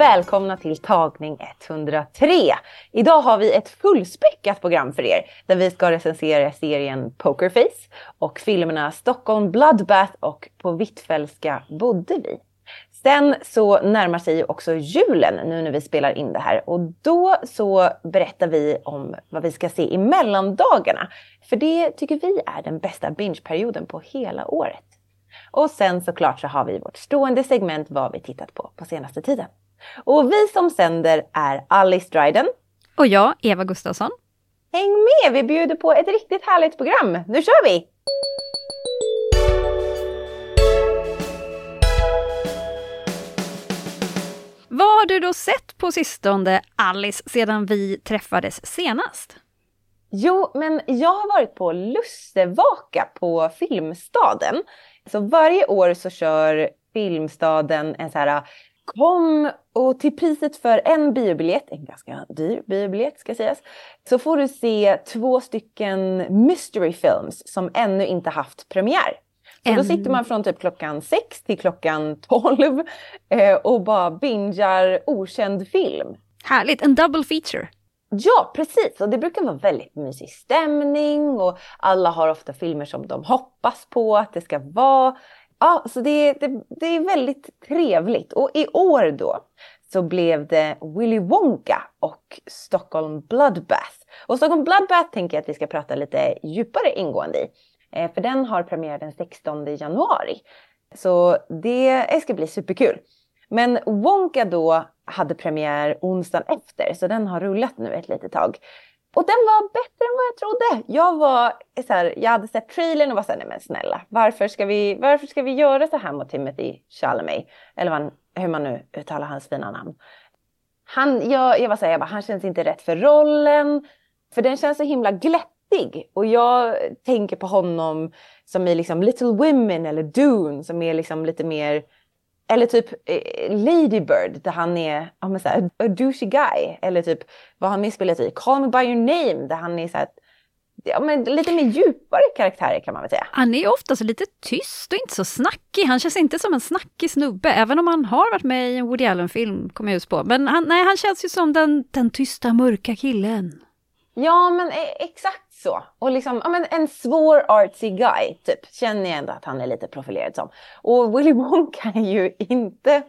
Och välkomna till tagning 103. Idag har vi ett fullspäckat program för er där vi ska recensera serien Pokerface och filmerna Stockholm Bloodbath och På Hvitfeldtska bodde vi. Sen så närmar sig ju också julen nu när vi spelar in det här och då så berättar vi om vad vi ska se i mellandagarna. För det tycker vi är den bästa bingeperioden på hela året. Och sen såklart så har vi vårt stående segment vad vi tittat på på senaste tiden. Och vi som sänder är Alice Dryden. Och jag, Eva Gustafsson. Häng med, vi bjuder på ett riktigt härligt program. Nu kör vi! Vad har du då sett på sistone, Alice, sedan vi träffades senast? Jo, men jag har varit på Lussevaka på Filmstaden. Så varje år så kör Filmstaden en så här Kom och till priset för en biobiljett, en ganska dyr biobiljett ska sägas, så får du se två stycken mystery films som ännu inte haft premiär. Så då sitter man från typ klockan sex till klockan tolv eh, och bara bingar okänd film. Härligt, en double feature. Ja, precis. Och det brukar vara väldigt mysig stämning och alla har ofta filmer som de hoppas på att det ska vara. Ja, så det, det, det är väldigt trevligt. Och i år då så blev det Willy Wonka och Stockholm Bloodbath. Och Stockholm Bloodbath tänker jag att vi ska prata lite djupare ingående i. Eh, för den har premiär den 16 januari. Så det ska bli superkul. Men Wonka då hade premiär onsdagen efter så den har rullat nu ett litet tag. Och den var bättre än vad jag trodde. Jag var så här, jag hade sett trailern och var så här, nej men snälla, varför ska vi, varför ska vi göra så här mot Timothy Chalamet? Eller vad, hur man nu uttalar hans fina namn. Han, jag, jag var så här, jag bara, han känns inte rätt för rollen. För den känns så himla glättig. Och jag tänker på honom som i liksom Little Women eller Dune som är liksom lite mer eller typ eh, Lady Bird där han är ja, men så här, a douchey guy. Eller typ vad han spelat i Call Me By Your Name där han är så här, ja, men lite mer djupare karaktärer kan man väl säga. Han är oftast lite tyst och inte så snackig. Han känns inte som en snackig snubbe, även om han har varit med i en Woody Allen-film, kommer jag just på. Men han, nej, han känns ju som den, den tysta, mörka killen. Ja, men eh, exakt så. Och liksom, ja, men en svår artsy guy, typ, känner jag ändå att han är lite profilerad som. Och Willy Wonka är ju inte,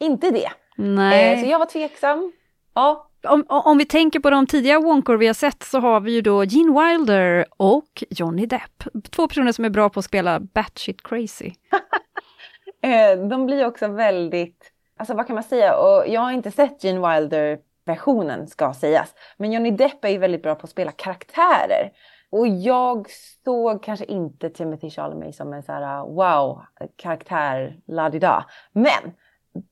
inte det. Nej. Eh, så jag var tveksam. Ja. Om, om vi tänker på de tidiga Wonkor vi har sett så har vi ju då Gene Wilder och Johnny Depp. Två personer som är bra på att spela batshit crazy. eh, de blir också väldigt, alltså vad kan man säga, och jag har inte sett Gene Wilder versionen ska sägas. Men Johnny Depp är ju väldigt bra på att spela karaktärer. Och jag såg kanske inte Timothy Chalamet som en så här uh, wow karaktär, la di da. Men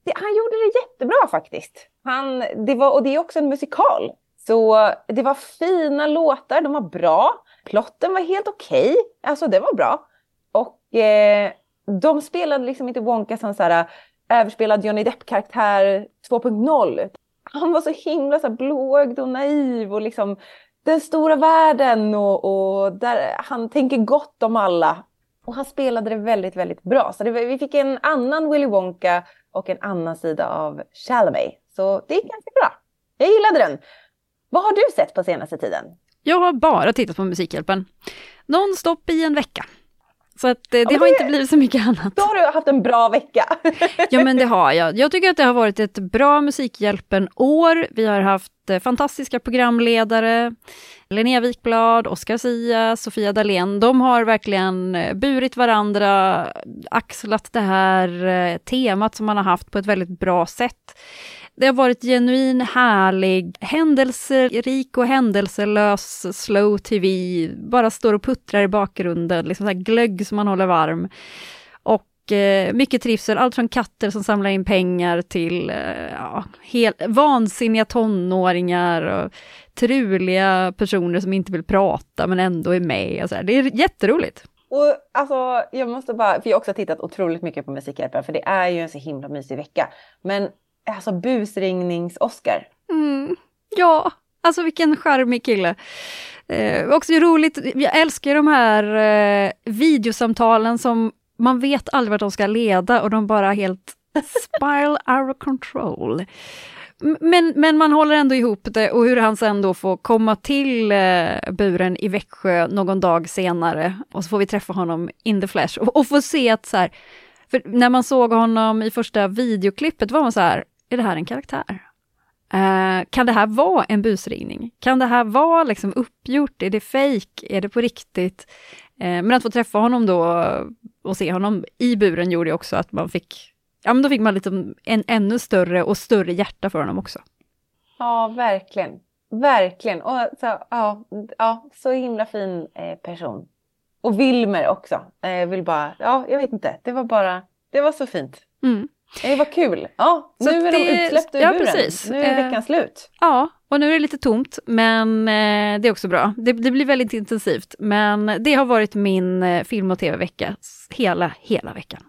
det, han gjorde det jättebra faktiskt. Han, det var, och det är också en musikal. Så det var fina låtar, de var bra. Plotten var helt okej, okay. alltså det var bra. Och eh, de spelade liksom inte Wonka som så här uh, överspelad Johnny Depp-karaktär 2.0 han var så himla så blåögd och naiv och liksom den stora världen och, och, där han tänker gott om alla. Och han spelade det väldigt, väldigt bra. Så det, vi fick en annan Willy Wonka och en annan sida av Chalamet. Så det är ganska bra. Jag gillade den. Vad har du sett på senaste tiden? Jag har bara tittat på Musikhjälpen. Nonstop i en vecka. Så att det, det, har inte blivit så mycket annat. Då har du haft en bra vecka. ja men det har jag. Jag tycker att det har varit ett bra Musikhjälpen-år. Vi har haft haft fantastiska programledare. Linnea Wikblad, Oscar Sia, Sofia Dalén. De har verkligen eh, burit varandra, axlat det här eh, temat som man har haft på ett väldigt bra sätt. Det har varit genuin, härlig, händelserik och händelselös slow tv. Bara står och puttrar i bakgrunden, liksom så glögg som man håller varm. Mycket, mycket trivsel, allt från katter som samlar in pengar till eh, ja, helt, vansinniga tonåringar och truliga personer som inte vill prata men ändå är med. Så här. Det är jätteroligt. Och alltså, jag måste bara, för jag har också tittat otroligt mycket på Musikhjälpen för det är ju en så himla mysig vecka. Men alltså busringnings-Oscar. Mm, ja, alltså vilken charmig kille. Eh, också roligt, jag älskar de här eh, videosamtalen som man vet aldrig vart de ska leda och de bara helt spiral out of control. Men, men man håller ändå ihop det och hur han sen då får komma till eh, buren i Växjö någon dag senare och så får vi träffa honom in the flesh och, och få se att så här, för när man såg honom i första videoklippet var man så här, är det här en karaktär? Uh, kan det här vara en busringning? Kan det här vara liksom uppgjort? Är det fejk? Är det på riktigt? Uh, men att få träffa honom då och se honom i buren gjorde också att man fick, ja men då fick man lite en ännu större och större hjärta för honom också. Ja, verkligen. Verkligen. Och så, ja, ja, så himla fin eh, person. Och Wilmer också. Eh, vill bara, ja, jag vet inte. Det var bara, det var så fint. Mm. Det var kul. Ja, nu är det, de utsläppta ur ja, buren. Precis. Nu är veckan eh, slut. Ja, och nu är det lite tomt, men eh, det är också bra. Det, det, blir väldigt intensivt, men det har varit min eh, film och tv-vecka hela, hela veckan.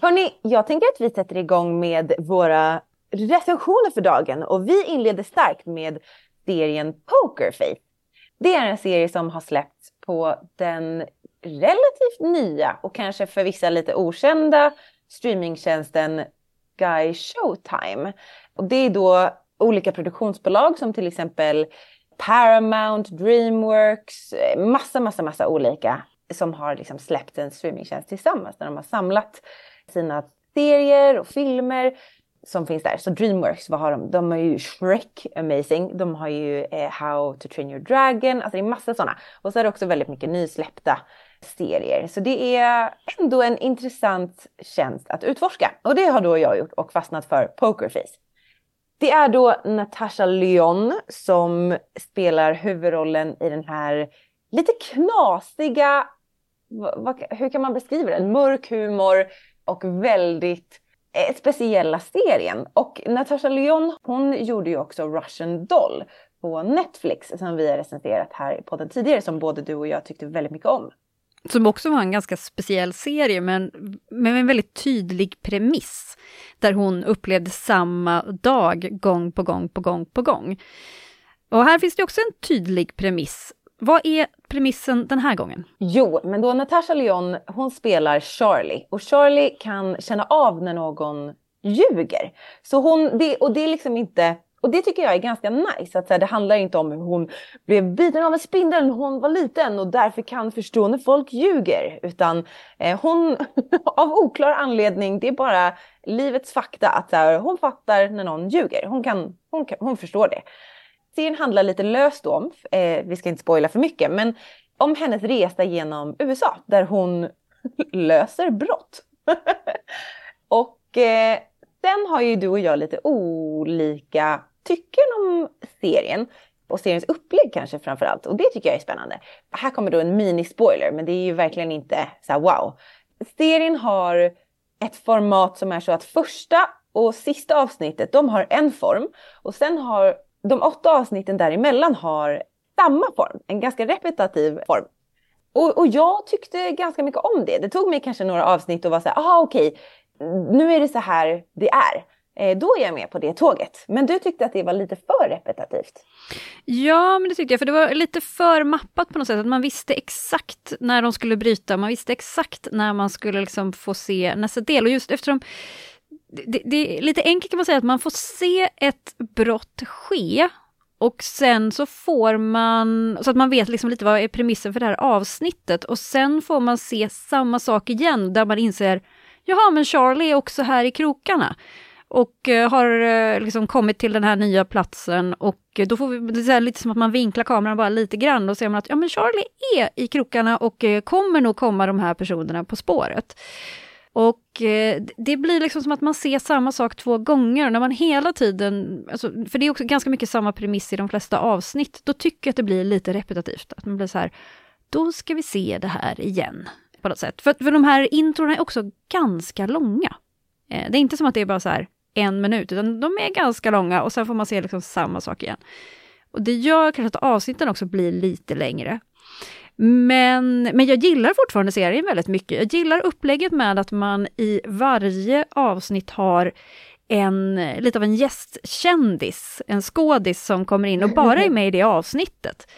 Hörni, jag tänker att vi sätter igång med våra recensioner för dagen och vi inleder starkt med serien Pokerface. Det är en serie som har släppts på den relativt nya och kanske för vissa lite okända streamingtjänsten Guy Showtime. Och det är då olika produktionsbolag som till exempel Paramount, Dreamworks, massa, massa, massa olika som har liksom släppt en streamingtjänst tillsammans där de har samlat sina serier och filmer som finns där. Så Dreamworks, vad har de? De har ju Shrek, amazing. De har ju eh, How to Train Your Dragon, alltså det är massa sådana. Och så är det också väldigt mycket nysläppta serier. Så det är ändå en intressant tjänst att utforska. Och det har då jag gjort och fastnat för Pokerface. Det är då Natasha Lyon som spelar huvudrollen i den här lite knasiga, vad, hur kan man beskriva den? Mörk humor och väldigt Eh, speciella serien. Och Natasha Lyon, hon gjorde ju också Russian Doll på Netflix som vi har recenserat här i podden tidigare som både du och jag tyckte väldigt mycket om. Som också var en ganska speciell serie men med en väldigt tydlig premiss. Där hon upplevde samma dag gång på gång på gång på gång. Och här finns det också en tydlig premiss vad är premissen den här gången? Jo, men då Natasha Lyon, hon spelar Charlie och Charlie kan känna av när någon ljuger. Så hon, det, och det är liksom inte och det tycker jag är ganska nice. Att så här, det handlar inte om hur hon blev biten av en spindel när hon var liten och därför kan förstå när folk ljuger. Utan eh, hon, av oklar anledning, det är bara livets fakta att så här, hon fattar när någon ljuger. Hon, kan, hon, kan, hon förstår det. Serien handlar lite löst om, eh, vi ska inte spoila för mycket, men om hennes resa genom USA där hon löser brott. och eh, sen har ju du och jag lite olika tycken om serien och seriens upplägg kanske framför allt. Och det tycker jag är spännande. Här kommer då en mini-spoiler, men det är ju verkligen inte så här, wow. Serien har ett format som är så att första och sista avsnittet, de har en form och sen har de åtta avsnitten däremellan har samma form, en ganska repetitiv form. Och, och, jag tyckte ganska mycket om det. Det tog mig kanske några avsnitt och var så här, aha okej, nu är det så här det är. Eh, då är jag med på det tåget. Men du tyckte att det var lite för repetitivt. Ja, men det tyckte jag, för det var lite för mappat på något sätt. Att man visste exakt när de skulle bryta, man visste exakt när man skulle liksom få se nästa del. Och just eftersom det, det, är lite enkelt kan man säga att man får se ett brott ske och sen så får man, så att man vet liksom lite vad är premissen för det här avsnittet och sen får man se samma sak igen där man inser Jaha, men Charlie är också här i krokarna och eh, har eh, liksom kommit till den här nya platsen och eh, då får vi, det är lite som att man vinklar kameran bara lite grann och ser man att ja men Charlie är i krokarna och kommer nog komma de här personerna på spåret. Och eh, det blir liksom som att man ser samma sak två gånger. När man hela tiden, alltså, för det är också ganska mycket samma premiss i de flesta avsnitt, då tycker jag att det blir lite repetitivt. Att man blir så här, då ska vi se det här igen. På något sätt. För, för de här introna är också ganska långa. Eh, det är inte som att det är bara så här en minut, utan de är ganska långa och sen får man se liksom samma sak igen. Och det gör kanske att avsnitten också blir lite längre. Men, men jag gillar fortfarande serien väldigt mycket. Jag gillar upplägget med att man i varje avsnitt har en, lite av en gästkändis, en skådis som kommer in och bara är med i det avsnittet.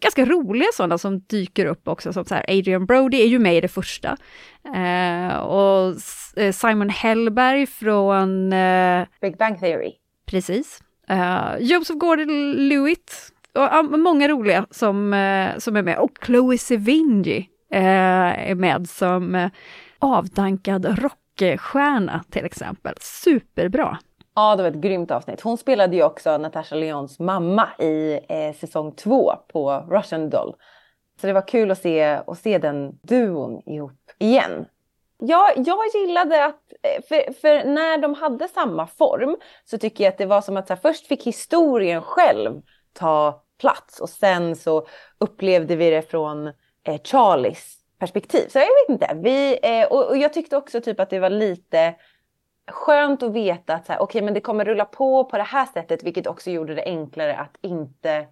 Ganska roliga sådana som dyker upp också, som så här, Adrian Brody är ju med i det första. Eh, och eh, Simon Hellberg från... Eh, Big Bang Theory. Precis. Uh, Joseph Gordon-Lewitt och många roliga som, eh, som är med. Och Chloe Sevigny eh, är med som eh, avdankad rockstjärna till exempel. Superbra! Ja, det var ett grymt avsnitt. Hon spelade ju också Natasha Lyons mamma i eh, säsong två på Russian Doll. Så det var kul att se, att se den duon ihop igen. Ja, jag gillade att, för, för, när de hade samma form så tycker jag att det var som att så här, först fick historien själv ta plats och sen så upplevde vi det från eh, Charlies perspektiv. Så jag vet inte, vi, eh, och, och, jag tyckte också typ att det var lite skönt att veta att så här, okay, men det kommer rulla på på det här sättet vilket också gjorde det enklare att inte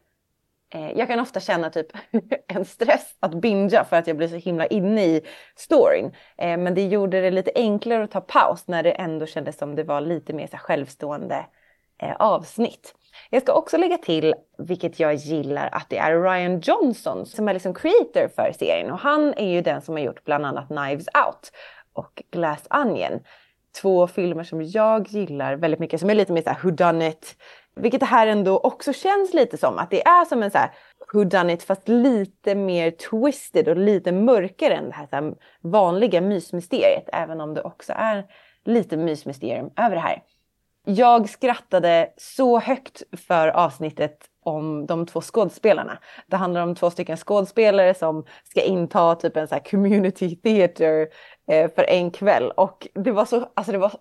Eh, jag kan ofta känna typ en stress att binga för att jag blir så himla inne i storyn. Eh, men det gjorde det lite enklare att ta paus när det ändå kändes som det var lite mer så självstående eh, avsnitt. Jag ska också lägga till, vilket jag gillar, att det är Ryan Johnson som är liksom creator för serien och han är ju den som har gjort bland annat Knives Out och Glass Onion. Två filmer som jag gillar väldigt mycket som är lite mer såhär whodunit vilket det här ändå också känns lite som att det är som en såhär whodunit fast lite mer twisted och lite mörkare än det här, så här vanliga mysmysteriet. Även om det också är lite mysmysterium över det här. Jag skrattade så högt för avsnittet om de två skådespelarna. Det handlar om två stycken skådespelare som ska inta typ en så här community theater eh, för en kväll och det var så, alltså det var,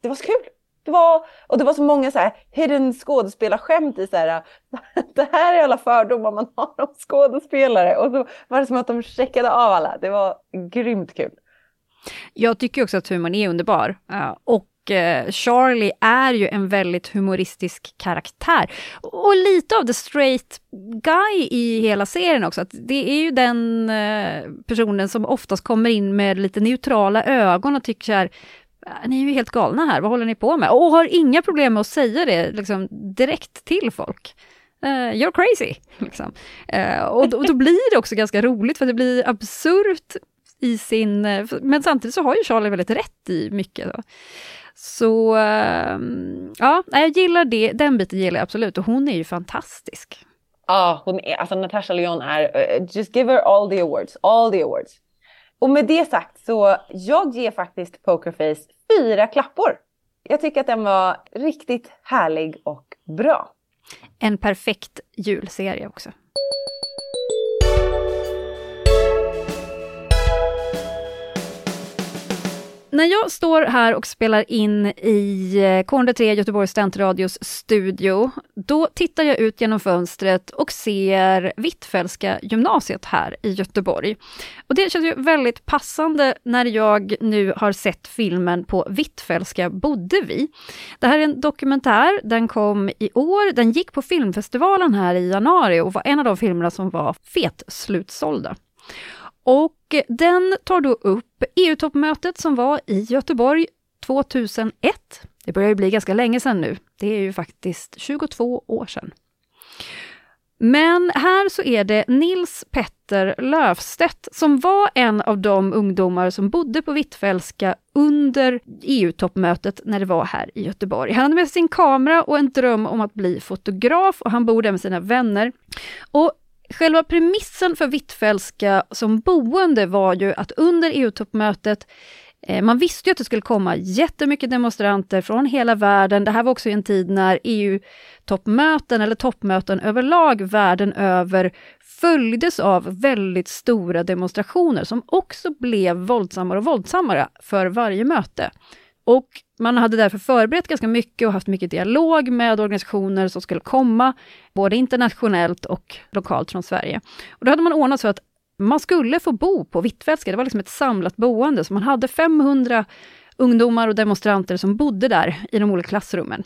det var så kul. Det var, och det var så många så här hidden skådespelarskämt i så här, det här är alla fördomar man har om skådespelare. Och så var det som att de checkade av alla. Det var grymt kul. Jag tycker också att humorn är underbar. Eh, och Eh, Charlie är ju en väldigt humoristisk karaktär. Och lite av the straight guy i hela serien också. Att det är ju den eh, personen som oftast kommer in med lite neutrala ögon och tycker så här, äh, ni är ju helt galna här, vad håller ni på med? Och har inga problem med att säga det liksom, direkt till folk. Uh, you're crazy! Liksom. Uh, och, då, och, då, blir det också ganska roligt, för det blir absurt i sin... Men samtidigt så har ju Charlie väldigt rätt i mycket. Då. Så uh, ja, jag gillar det, den biten gillar jag absolut och hon är ju fantastisk. Ja, hon är, alltså Natasha Lyon är, uh, just give her all the awards, all the awards. Och med det sagt så jag ger faktiskt Pokerface fyra klappor. Jag tycker att den var riktigt härlig och bra. En perfekt julserie också. När jag står här och spelar in i eh, K103 Göteborgs studentradios studio, då tittar jag ut genom fönstret och ser Hvitfeldtska gymnasiet här i Göteborg. Och det känns ju väldigt passande när jag nu har sett filmen På Hvitfeldtska bodde vi. Det här är en dokumentär, den kom i år, den gick på filmfestivalen här i januari och var en av de filmerna som var fet-slutsålda. Och den tar då upp EU-toppmötet som var i Göteborg 2001. Det börjar ju bli ganska länge sedan nu. Det är ju faktiskt 22 år sedan. Men här så är det Nils Petter Löfstedt som var en av de ungdomar som bodde på Hvitfeldtska under EU-toppmötet när det var här i Göteborg. Han hade med sin kamera och en dröm om att bli fotograf och han bor där med sina vänner. Och Själva premissen för Hvitfeldtska som boende var ju att under EU-toppmötet Eh, man visste ju att det skulle komma jättemycket demonstranter från hela världen. Det här var också en tid när EU-toppmöten, eller toppmöten överlag världen över, följdes av väldigt stora demonstrationer som också blev våldsammare och våldsammare för varje möte. Och man hade därför förberett ganska mycket och haft mycket dialog med organisationer som skulle komma, både internationellt och lokalt från Sverige. Och då hade man ordnat så att man skulle få bo på Hvitfeldtska, det var liksom ett samlat boende, så man hade 500 ungdomar och demonstranter som bodde där i de olika klassrummen.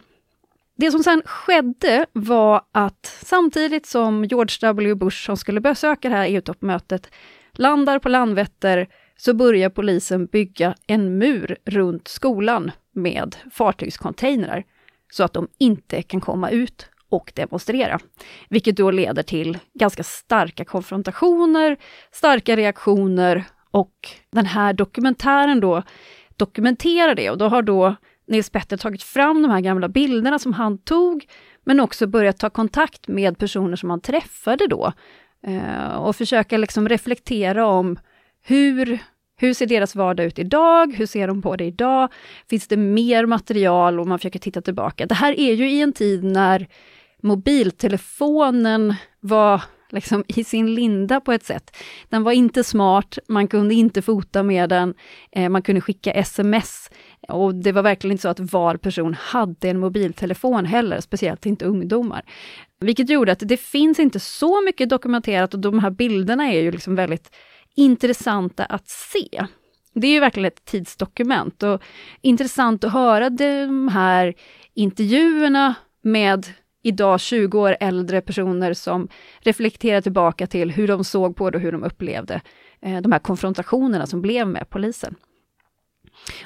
Det som sen skedde var att samtidigt som George W Bush, som skulle besöka det här EU-toppmötet, landar på Landvetter, så börjar polisen bygga en mur runt skolan med fartygscontainrar, så att de inte kan komma ut och demonstrera. Vilket då leder till ganska starka konfrontationer, starka reaktioner och den här dokumentären då dokumenterar det och då har då Nils Petter tagit fram de här gamla bilderna som han tog, men också börjat ta kontakt med personer som han träffade då eh, och försöka liksom reflektera om hur hur ser deras vardag ut idag? Hur ser de på det idag? Finns det mer material och man försöker titta tillbaka? Det här är ju i en tid när mobiltelefonen var liksom i sin linda på ett sätt. Den var inte smart, man kunde inte fota med den, eh, man kunde skicka sms och det var verkligen inte så att var person hade en mobiltelefon heller, speciellt inte ungdomar. Vilket gjorde att det finns inte så mycket dokumenterat och de här bilderna är ju liksom väldigt intressanta att se. Det är ju verkligen ett tidsdokument och intressant att höra de här intervjuerna med idag 20 år äldre personer som reflekterar tillbaka till hur de såg på det och hur de upplevde eh, de här konfrontationerna som blev med polisen.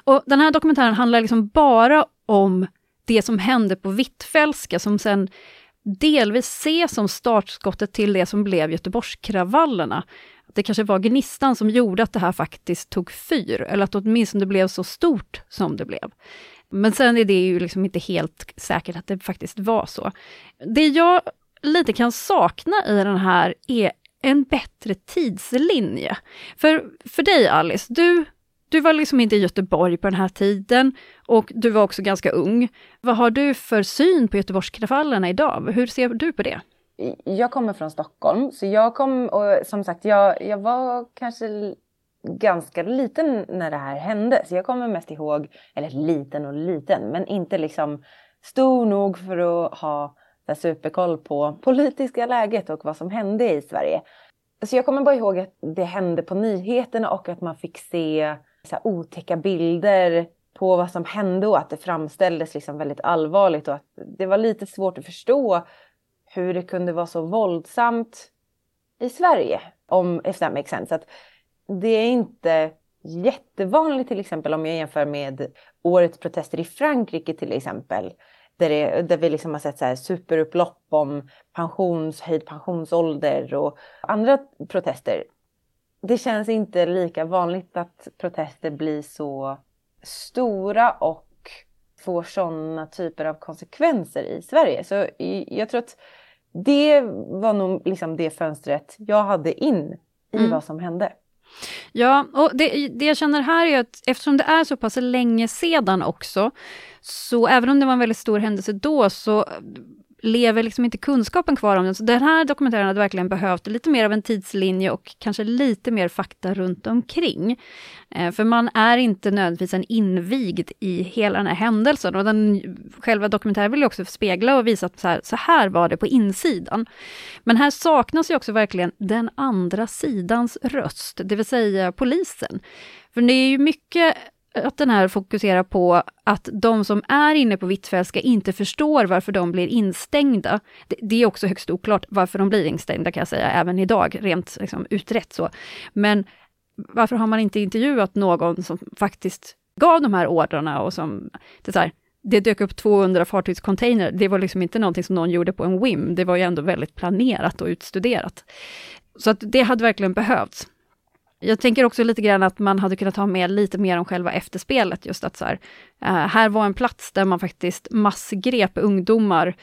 Och Den här dokumentären handlar liksom bara om det som hände på Hvitfeldtska som sen delvis ses som startskottet till det som blev Göteborgskravallerna. Det kanske var gnistan som gjorde att det här faktiskt tog fyr, eller att åtminstone det blev så stort som det blev. Men sen är det ju liksom inte helt säkert att det faktiskt var så. Det jag lite kan sakna i den här är en bättre tidslinje. För, för dig Alice, du, du var liksom inte i Göteborg på den här tiden och du var också ganska ung. Vad har du för syn på Göteborgskravallerna idag? Hur ser du på det? Jag kommer från Stockholm, så jag kom och som sagt, jag, jag var kanske ganska liten när det här hände. Så jag kommer mest ihåg, eller liten och liten, men inte liksom stor nog för att ha superkoll på politiska läget och vad som hände i Sverige. Så jag kommer bara ihåg att det hände på nyheterna och att man fick se så här otäcka bilder på vad som hände och att det framställdes liksom väldigt allvarligt och att det var lite svårt att förstå hur det kunde vara så våldsamt i Sverige. Om, if that makes sense. Att det är inte jättevanligt till exempel om jag jämför med årets protester i Frankrike till exempel. Där, det, där vi liksom har sett så här superupplopp om pensions, höjd pensionsålder och andra protester. Det känns inte lika vanligt att protester blir så stora och får sådana typer av konsekvenser i Sverige. Så jag tror att det var nog liksom det fönstret jag hade in i mm. vad som hände. Ja, och det, det jag känner här är att eftersom det är så pass länge sedan också, så även om det var en väldigt stor händelse då, så lever liksom inte kunskapen kvar om den. Så den här dokumentären hade verkligen behövt lite mer av en tidslinje och kanske lite mer fakta runt omkring. Eh, för man är inte nödvändigtvis en invigd i hela den här händelsen och den själva dokumentären vill ju också spegla och visa att så här, så här var det på insidan. Men här saknas ju också verkligen den andra sidans röst, det vill säga polisen. För det är ju mycket att den här fokuserar på att de som är inne på Hvitfeldtska inte förstår varför de blir instängda. Det, det, är också högst oklart varför de blir instängda kan jag säga, även idag, rent liksom, utrett så. Men varför har man inte intervjuat någon som faktiskt gav de här ordrarna och som, det, så här, det dök upp 200 fartygscontainer, det var liksom inte någonting som någon gjorde på en whim, det var ju ändå väldigt planerat och utstuderat. Så att det hade verkligen behövts. Jag tänker också lite grann att man hade kunnat ha med lite mer om själva efterspelet, just att så här, eh, här var en plats där man faktiskt massgrep ungdomar.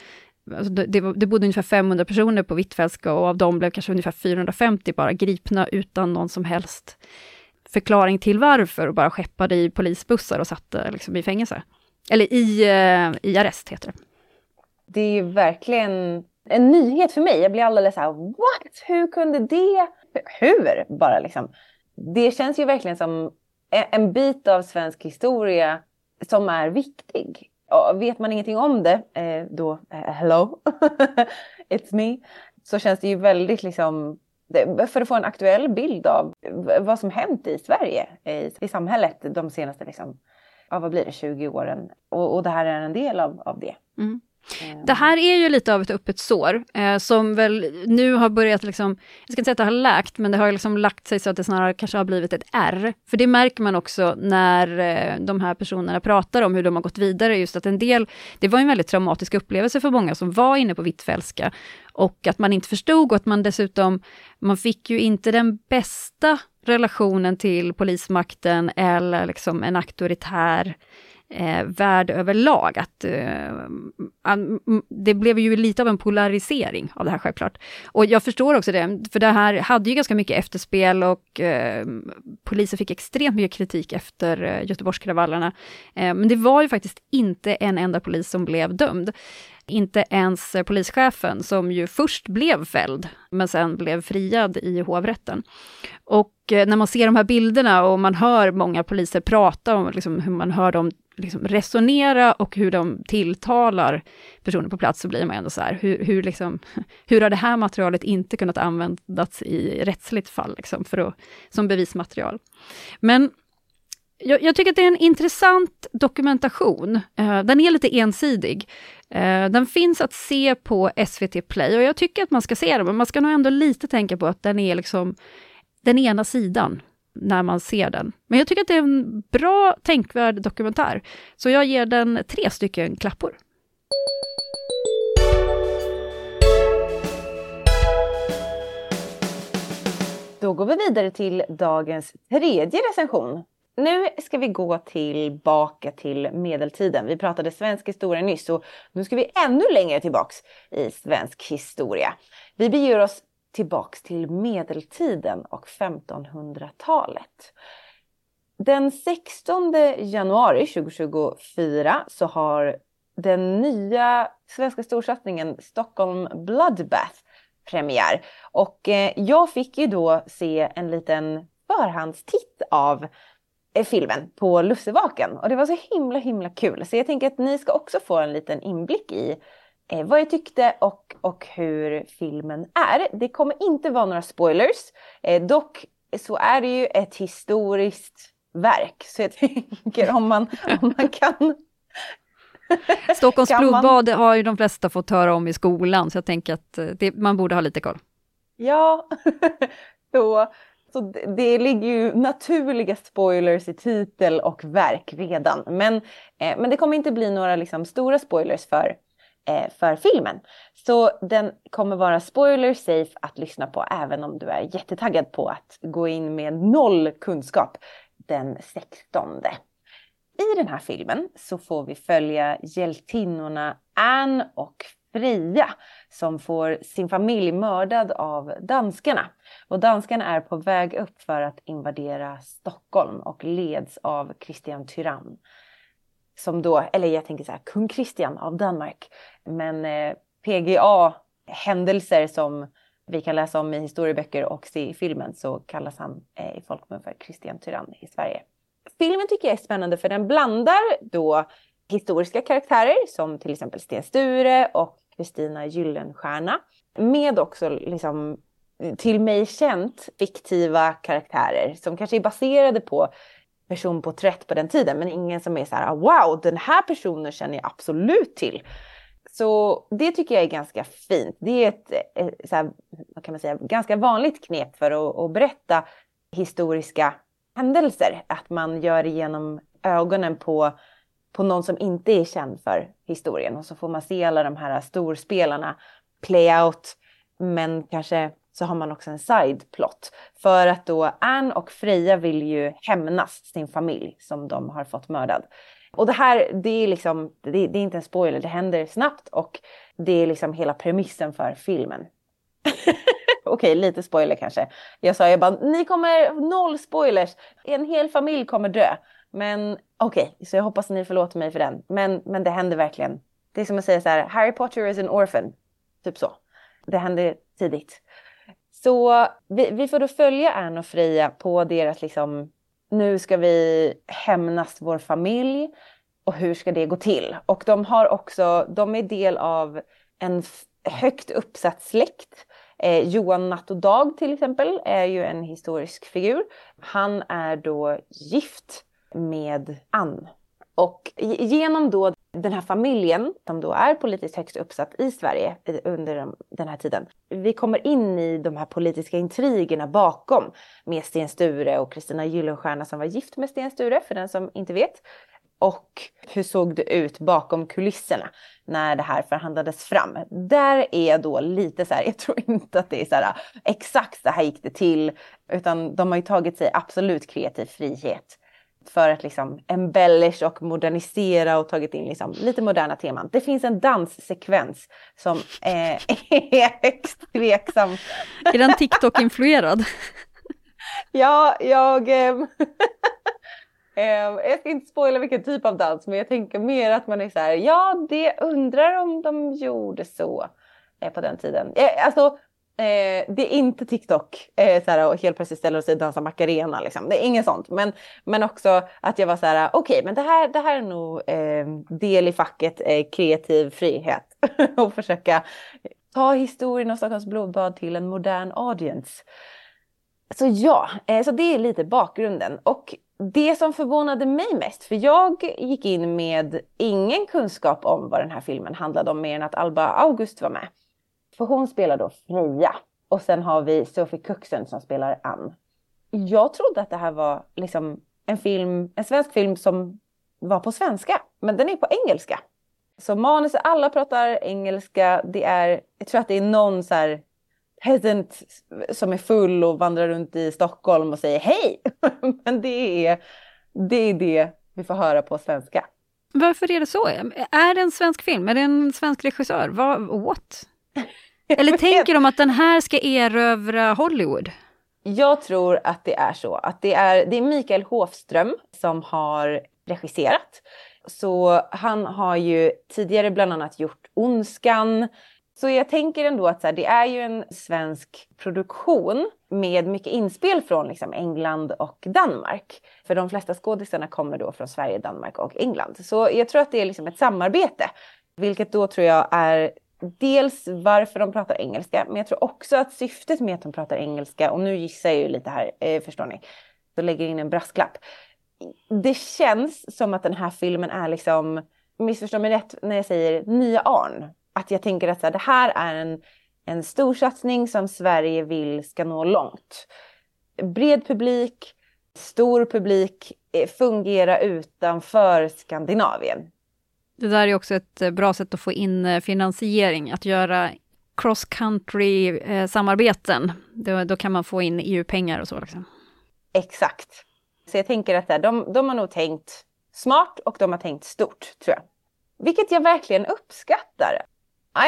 Alltså det, det, det bodde ungefär 500 personer på Hvitfeldtska och av dem blev kanske ungefär 450 bara gripna utan någon som helst förklaring till varför och bara skeppade i polisbussar och satte liksom i fängelse. Eller i, eh, i arrest heter det. Det är ju verkligen en nyhet för mig. Jag blir alldeles så här, what? Hur kunde det? Hur? Bara liksom. Det känns ju verkligen som en bit av svensk historia som är viktig. Och vet man ingenting om det, eh, då, eh, hello, it's me, så känns det ju väldigt liksom för att få en aktuell bild av vad som hänt i Sverige, i, i samhället de senaste liksom, ja, vad blir det, 20 åren. Och, och det här är en del av, av det. Mm. Ehm. Det här är ju lite av ett öppet sår eh, som väl nu har börjat, liksom, jag ska inte säga att det har läkt, men det har liksom lagt sig så att det snarare kanske har blivit ett R. För det märker man också när eh, de här personerna pratar om hur de har gått vidare, just att en del, det var en väldigt traumatisk upplevelse för många som var inne på Hvitfeldtska och att man inte förstod och att man dessutom, man fick ju inte den bästa relationen till polismakten eller liksom en auktoritär eh, värld överlag. Att, eh, det blev ju lite av en polarisering av det här självklart. Och jag förstår också det, för det här hade ju ganska mycket efterspel och eh, polisen fick extremt mycket kritik efter eh, Göteborgskravallerna. Eh, men det var ju faktiskt inte en enda polis som blev dömd. Inte ens eh, polischefen som ju först blev fälld, men sen blev friad i hovrätten. Och eh, när man ser de här bilderna och man hör många poliser prata om liksom hur man hör dem liksom resonera och hur de tilltalar personer på plats, så blir man ändå så här, hur, hur, liksom, hur har det här materialet inte kunnat användas i rättsligt fall, liksom, för att, som bevismaterial? Men jag, jag, tycker att det är en intressant dokumentation. Uh, den är lite ensidig. Uh, den finns att se på SVT Play och jag tycker att man ska se den, men man ska nog ändå lite tänka på att den är liksom den ena sidan när man ser den. Men jag tycker att det är en bra, tänkvärd dokumentär. Så jag ger den tre stycken klappor. Då går vi vidare till dagens tredje recension. Nu ska vi gå tillbaka till medeltiden. Vi pratade svensk historia nyss och nu ska vi ännu längre tillbaks i svensk historia. Vi beger oss tillbaks till medeltiden och 1500-talet. Den 16 januari 2024 så har den nya svenska storsatsningen Stockholm Bloodbath premiär. Och eh, jag fick ju då se en liten förhandstitt av filmen på Lussevaken och det var så himla himla kul. Så jag tänker att ni ska också få en liten inblick i eh, vad jag tyckte och, och hur filmen är. Det kommer inte vara några spoilers. Eh, dock så är det ju ett historiskt verk. Så jag tänker om man, om man kan Stockholms kan blodbad man... har ju de flesta fått höra om i skolan, så jag tänker att eh, det, man borde ha lite koll. Ja, så, så det, det ligger ju naturliga spoilers i titel och verk redan. Men, eh, men det kommer inte bli några liksom, stora spoilers för eh, för filmen. Så den kommer vara spoiler safe att lyssna på även om du är jättetaggad på att gå in med noll kunskap den 16. I den här filmen så får vi följa hjältinnorna Anne och Freja som får sin familj mördad av danskarna. Och danskarna är på väg upp för att invadera Stockholm och leds av Christian Tyrann som då, eller jag tänker så här, kung Kristian av Danmark. Men eh, PGA händelser som vi kan läsa om i historieböcker och se i filmen så kallas han eh, i folkmun för Kristian Tyrann i Sverige. Filmen tycker jag är spännande för den blandar då historiska karaktärer som till exempel Sten Sture och Kristina Gyllenstierna med också liksom till mig känt fiktiva karaktärer som kanske är baserade på personporträtt på den tiden, men ingen som är så här ah, wow, den här personen känner jag absolut till. Så det tycker jag är ganska fint. Det är ett, eh, så här, vad kan man säga, ganska vanligt knep för att, att berätta historiska händelser. Att man gör det genom ögonen på, på någon som inte är känd för historien och så får man se alla de här storspelarna play out, men kanske så har man också en side plot. För att då Anne och Freja vill ju hämnas sin familj som de har fått mördad. Och det här, det är liksom, det, det är inte en spoiler, det händer snabbt och det är liksom hela premissen för filmen. okej lite spoiler kanske. Jag sa jag bara, ni kommer, noll spoilers, en hel familj kommer dö. Men okej, okay, så jag hoppas ni förlåter mig för den. Men, men det händer verkligen. Det är som att säga så här, Harry Potter is an orphan. Typ så. Det händer tidigt. Så vi, vi får då följa Anne och Freja på deras liksom, nu ska vi hämnas vår familj och hur ska det gå till? Och de har också, de är del av en högt uppsatt släkt. Eh, Johan Natt och Dag till exempel är ju en historisk figur. Han är då gift med Ann. Och genom då den här familjen som då är politiskt högst uppsatt i Sverige under den här tiden. Vi kommer in i de här politiska intrigerna bakom med Sten Sture och Kristina Gyllenstierna som var gift med Sten Sture för den som inte vet. Och hur såg det ut bakom kulisserna när det här förhandlades fram? Där är jag då lite så här, jag tror inte att det är så här exakt så här gick det till, utan de har ju tagit sig absolut kreativ frihet för att liksom embellish och modernisera och tagit in liksom lite moderna teman. Det finns en danssekvens som är högst tveksam. Är den TikTok-influerad? ja, jag... Eh, jag ska inte spoila vilken typ av dans, men jag tänker mer att man är så här, ja, det undrar om de gjorde så eh, på den tiden. Eh, alltså, Eh, det är inte TikTok eh, såhär, och helt plötsligt ställer sig och dansar Macarena. Liksom. Det är inget sånt. Men, men också att jag var så här, okej, okay, men det här, det här är nog eh, del i facket eh, kreativ frihet. och försöka ta historien om Stockholms blodbad till en modern audience. Så ja, eh, så det är lite bakgrunden. Och det som förvånade mig mest, för jag gick in med ingen kunskap om vad den här filmen handlade om mer än att Alba August var med. För hon spelar då Freja. Och sen har vi Sophie Kuxen som spelar Ann. Jag trodde att det här var liksom en film, en svensk film som var på svenska. Men den är på engelska. Så manuset, alla pratar engelska. Det är, jag tror att det är någon så här peasant som är full och vandrar runt i Stockholm och säger hej. Men det är, det är det vi får höra på svenska. Varför är det så? Är det en svensk film? Är det en svensk regissör? What? Eller tänker de att den här ska erövra Hollywood? Jag tror att det är så. Att det är, det är Mikael Hofström som har regisserat. Så han har ju tidigare bland annat gjort Ondskan. Så jag tänker ändå att så här, det är ju en svensk produktion med mycket inspel från liksom England och Danmark. För de flesta skådisarna kommer då från Sverige, Danmark och England. Så jag tror att det är liksom ett samarbete. Vilket då tror jag är dels varför de pratar engelska, men jag tror också att syftet med att de pratar engelska, och nu gissar jag ju lite här, eh, förstår ni, så lägger in en brasklapp. Det känns som att den här filmen är liksom, missförstå mig rätt när jag säger nya Arn. Att jag tänker att så här, det här är en, en stor satsning som Sverige vill ska nå långt. Bred publik, stor publik, eh, fungera utanför Skandinavien. Det där är också ett eh, bra sätt att få in eh, finansiering, att göra cross country eh, samarbeten. Då, då, kan man få in EU-pengar och så. Liksom. Exakt. Så jag tänker att de, de har nog tänkt smart och de har tänkt stort, tror jag. Vilket jag verkligen uppskattar.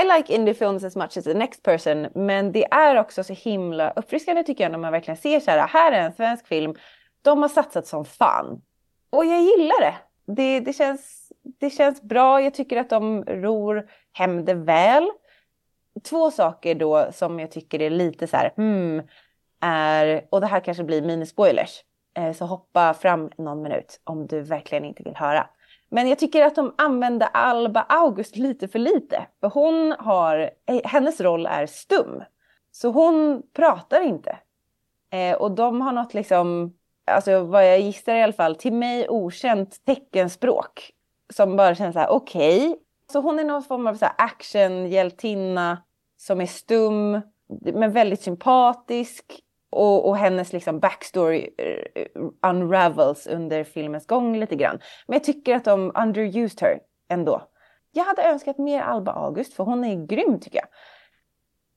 I like indie films as much as the next person, men det är också så himla uppfriskande tycker jag när man verkligen ser så här, här är en svensk film, de har satsat som fan. Och jag gillar det. Det, det känns det känns bra. Jag tycker att de ror hem det väl. Två saker då som jag tycker är lite så här, hmm, är, och det här kanske blir minispoilers, eh, så hoppa fram någon minut om du verkligen inte vill höra. Men jag tycker att de använder Alba August lite för lite. För hon har, eh, hennes roll är stum. Så hon pratar inte. Eh, och de har något liksom, alltså vad jag gissar i alla fall, till mig okänt teckenspråk som bara känns så här, okej. Okay. Så hon är någon form av actionhjältinna som är stum, men väldigt sympatisk. Och, och hennes liksom backstory eh, unravels under filmens gång lite grann. Men jag tycker att de underused her ändå. Jag hade önskat mer Alba August för hon är grym tycker jag.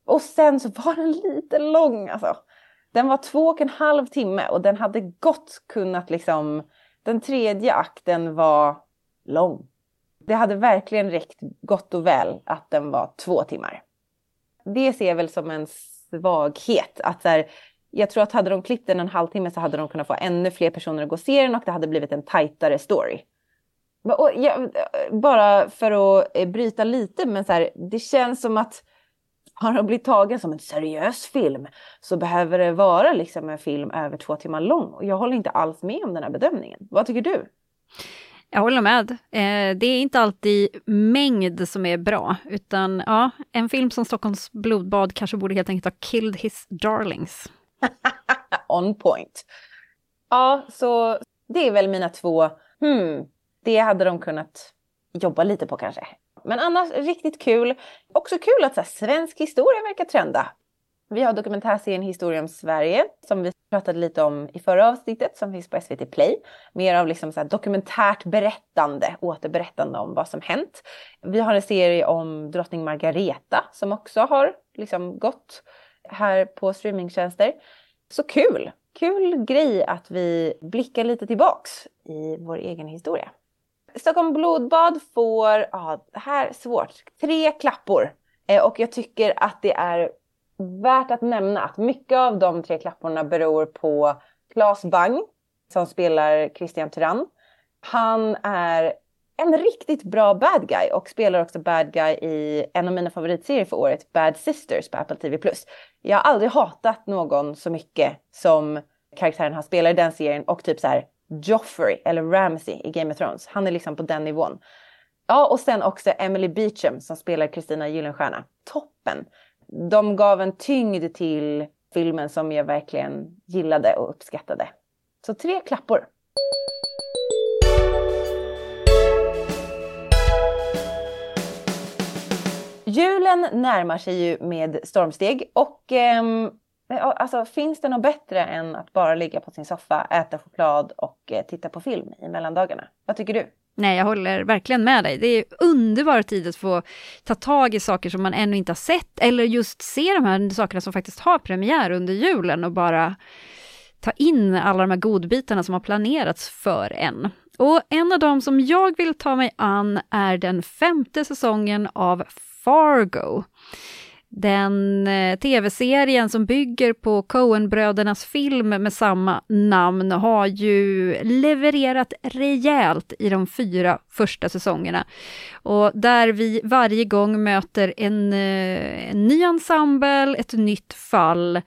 Och sen så var den lite lång alltså. Den var två och en halv timme och den hade gott kunnat liksom... Den tredje akten var lång. Det hade verkligen räckt gott och väl att den var två timmar. Det ser jag väl som en svaghet. Att här, jag tror att hade de klippt den en halvtimme så hade de kunnat få ännu fler personer att gå och se den och det hade blivit en tajtare story. Och jag, bara för att eh, bryta lite, men så här, det känns som att har den blivit tagen som en seriös film så behöver det vara liksom en film över två timmar lång. Och jag håller inte alls med om den här bedömningen. Vad tycker du? Jag håller med. Eh, det är inte alltid mängd som är bra, utan ja, en film som Stockholms blodbad kanske borde helt enkelt ha killed his darlings. On point. Ja, så det är väl mina två, hmm, det hade de kunnat jobba lite på kanske. Men annars riktigt kul. Också kul att så här, svensk historia verkar trenda. Vi har dokumentärserien Historia om Sverige som vi pratade lite om i förra avsnittet som finns på SVT Play. Mer av liksom så här dokumentärt berättande, återberättande om vad som hänt. Vi har en serie om drottning Margareta som också har liksom gått här på streamingtjänster. Så kul! Kul grej att vi blickar lite tillbaks i vår egen historia. Stockholm blodbad får, ja det här är svårt, tre klappor. Eh, och jag tycker att det är värt att nämna att mycket av de tre klapporna beror på Claes Bang som spelar Christian Tyrann. Han är en riktigt bra bad guy och spelar också bad guy i en av mina favoritserier för året, Bad Sisters på Apple TV+. Jag har aldrig hatat någon så mycket som karaktären han spelar i den serien och typ så här Joffrey eller Ramsey i Game of Thrones. Han är liksom på den nivån. Ja, och sen också Emily Beecham som spelar Kristina Gyllenstierna. Toppen! De gav en tyngd till filmen som jag verkligen gillade och uppskattade. Så tre klappor. Julen närmar sig ju med stormsteg och eh, alltså, finns det något bättre än att bara ligga på sin soffa, äta choklad och eh, titta på film i mellandagarna? Vad tycker du? Nej, jag håller verkligen med dig. Det är underbar tid att få ta tag i saker som man ännu inte har sett, eller just se de här sakerna som faktiskt har premiär under julen och bara ta in alla de här godbitarna som har planerats för en. Och en av dem som jag vill ta mig an är den femte säsongen av Fargo. Den eh, tv-serien som bygger på Coen-brödernas film med samma namn har ju levererat rejält i de fyra första säsongerna. Och där vi varje gång möter en, eh, en ny ensemble, ett nytt fall.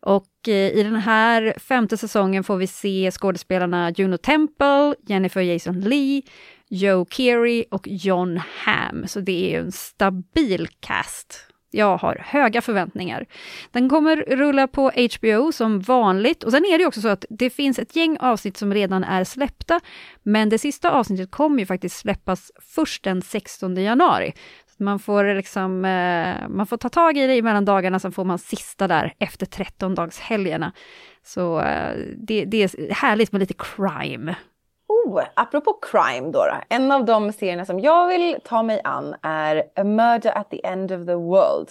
Och eh, i den här femte säsongen får vi se skådespelarna Juno Temple, Jennifer Jason Lee, Joe Keery och John Hamm. Så det är en stabil cast jag har höga förväntningar. Den kommer rulla på HBO som vanligt och sen är det också så att det finns ett gäng avsnitt som redan är släppta, men det sista avsnittet kommer ju faktiskt släppas först den 16 januari. Man får, liksom, eh, man får ta tag i det mellan dagarna, sen får man sista där efter 13-dagshelgerna. Så eh, det, det är härligt med lite crime. Oh, apropå crime då, då, En av de serierna som jag vill ta mig an är A Murder at the End of the World.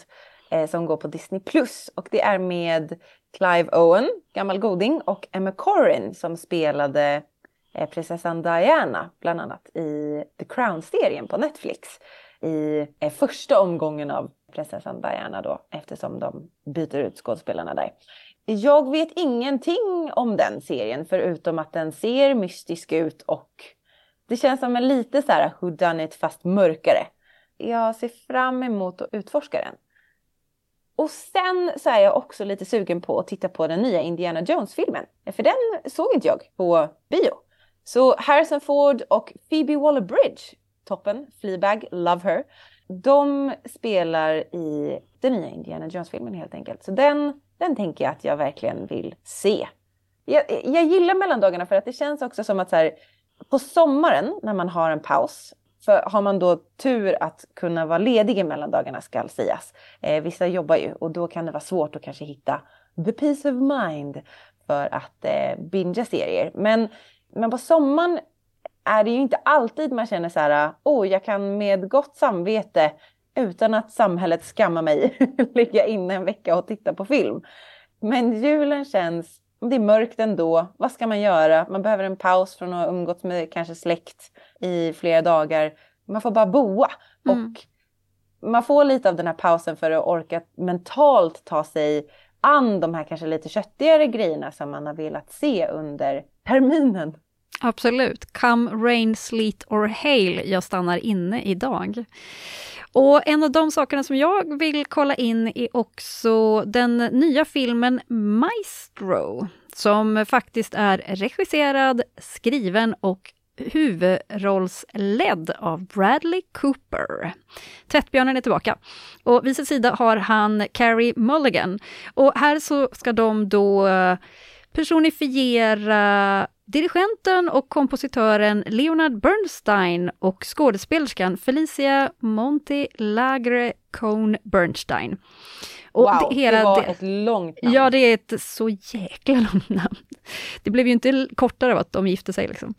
Eh, som går på Disney+. Plus Och det är med Clive Owen, gammal goding, och Emma Corrin som spelade eh, prinsessan Diana bland annat i The Crown-serien på Netflix. I eh, första omgången av prinsessan Diana då eftersom de byter ut skådespelarna där. Jag vet ingenting om den serien förutom att den ser mystisk ut och det känns som en lite så här who done it fast mörkare. Jag ser fram emot att utforska den. Och sen så är jag också lite sugen på att titta på den nya Indiana Jones-filmen. För den såg inte jag på bio. Så Harrison Ford och Phoebe Waller-Bridge, toppen, Fleabag, love her. De spelar i den nya Indiana Jones-filmen helt enkelt. Så den den tänker jag att jag verkligen vill se. Jag, jag gillar mellandagarna för att det känns också som att så här, på sommaren när man har en paus för har man då tur att kunna vara ledig i mellandagarna skall sägas. Eh, vissa jobbar ju och då kan det vara svårt att kanske hitta the peace of mind för att eh, bingea serier. Men, men på sommaren är det ju inte alltid man känner så här, oh jag kan med gott samvete utan att samhället skammar mig ligga inne en vecka och titta på film. Men julen känns, det är mörkt ändå, vad ska man göra? Man behöver en paus från att ha umgåtts med kanske släkt i flera dagar. Man får bara boa. Mm. Och man får lite av den här pausen för att orka mentalt ta sig an de här kanske lite köttigare grejerna som man har velat se under terminen. Absolut. Come rain, sleet or hail, jag stannar inne idag. Och en av de sakerna som jag vill kolla in är också den nya filmen Maestro, som faktiskt är regisserad, skriven och huvudrollsledd av Bradley Cooper. Tvättbjörnen är tillbaka. Och vid sin sida har han Carrie Mulligan. Och här så ska de då eh, personifiera dirigenten och kompositören Leonard Bernstein och skådespelerskan Felicia Montelagre Cohn Bernstein. Och wow, det, hela, det var ett långt namn. Ja, det är ett så jäkla långt namn. Det blev ju inte kortare av att de gifte sig. Liksom.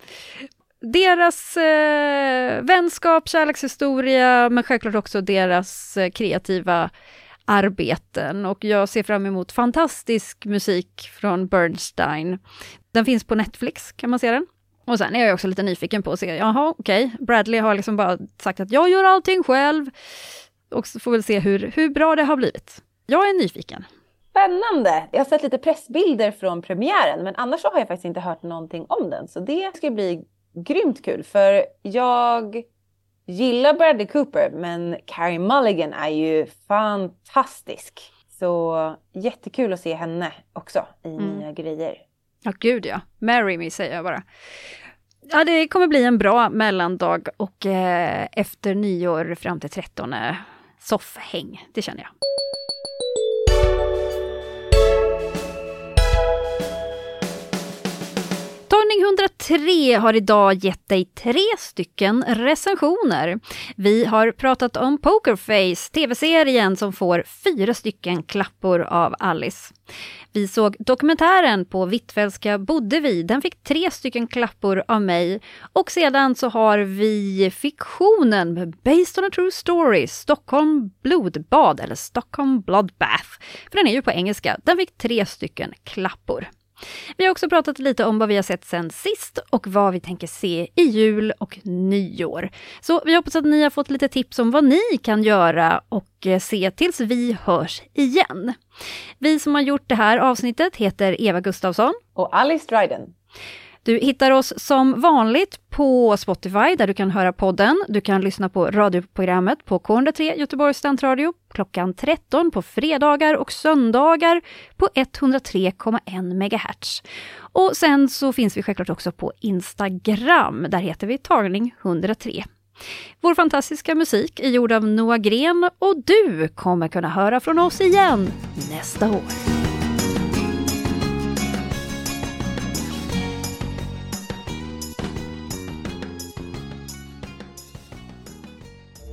Deras eh, vänskap, kärlekshistoria, men självklart också deras eh, kreativa arbeten och jag ser fram emot fantastisk musik från Bernstein. Den finns på Netflix, kan man se den. Och sen är jag också lite nyfiken på att se, jaha okej, okay. Bradley har liksom bara sagt att jag gör allting själv. Och så får vi se hur, hur bra det har blivit. Jag är nyfiken. Spännande! Jag har sett lite pressbilder från premiären men annars har jag faktiskt inte hört någonting om den. Så det ska bli grymt kul för jag gillar Bradley Cooper men Carrie Mulligan är ju fantastisk. Så jättekul att se henne också i mm. nya grejer. Ja, gud ja. Marry me säger jag bara. Ja, det kommer bli en bra mellandag och eh, efter nyår fram till 13 soffhäng, det känner jag. Tagning 103 har idag gett dig tre stycken recensioner. Vi har pratat om Pokerface, tv-serien som får fyra stycken klappor av Alice. Vi såg dokumentären På Hvitfeldtska bodde vi, den fick tre stycken klappor av mig. Och sedan så har vi fiktionen Based on a true story, Stockholm blodbad eller Stockholm bloodbath. För den är ju på engelska, den fick tre stycken klappor. Vi har också pratat lite om vad vi har sett sen sist och vad vi tänker se i jul och nyår. Så vi hoppas att ni har fått lite tips om vad ni kan göra och eh, se tills vi hörs igen. Vi som har gjort det här avsnittet heter Eva Gustavsson och Alice Dryden. Du hittar oss som vanligt på Spotify där du kan höra podden. Du kan lyssna på radioprogrammet på K103 Göteborgs studentradio klockan 13 på fredagar och söndagar på 103,1 MHz. Och sen så finns vi självklart också på Instagram. Där heter vi tagning 103. Vår fantastiska musik är gjord av Noah Gren och du kommer kunna höra från oss igen nästa år.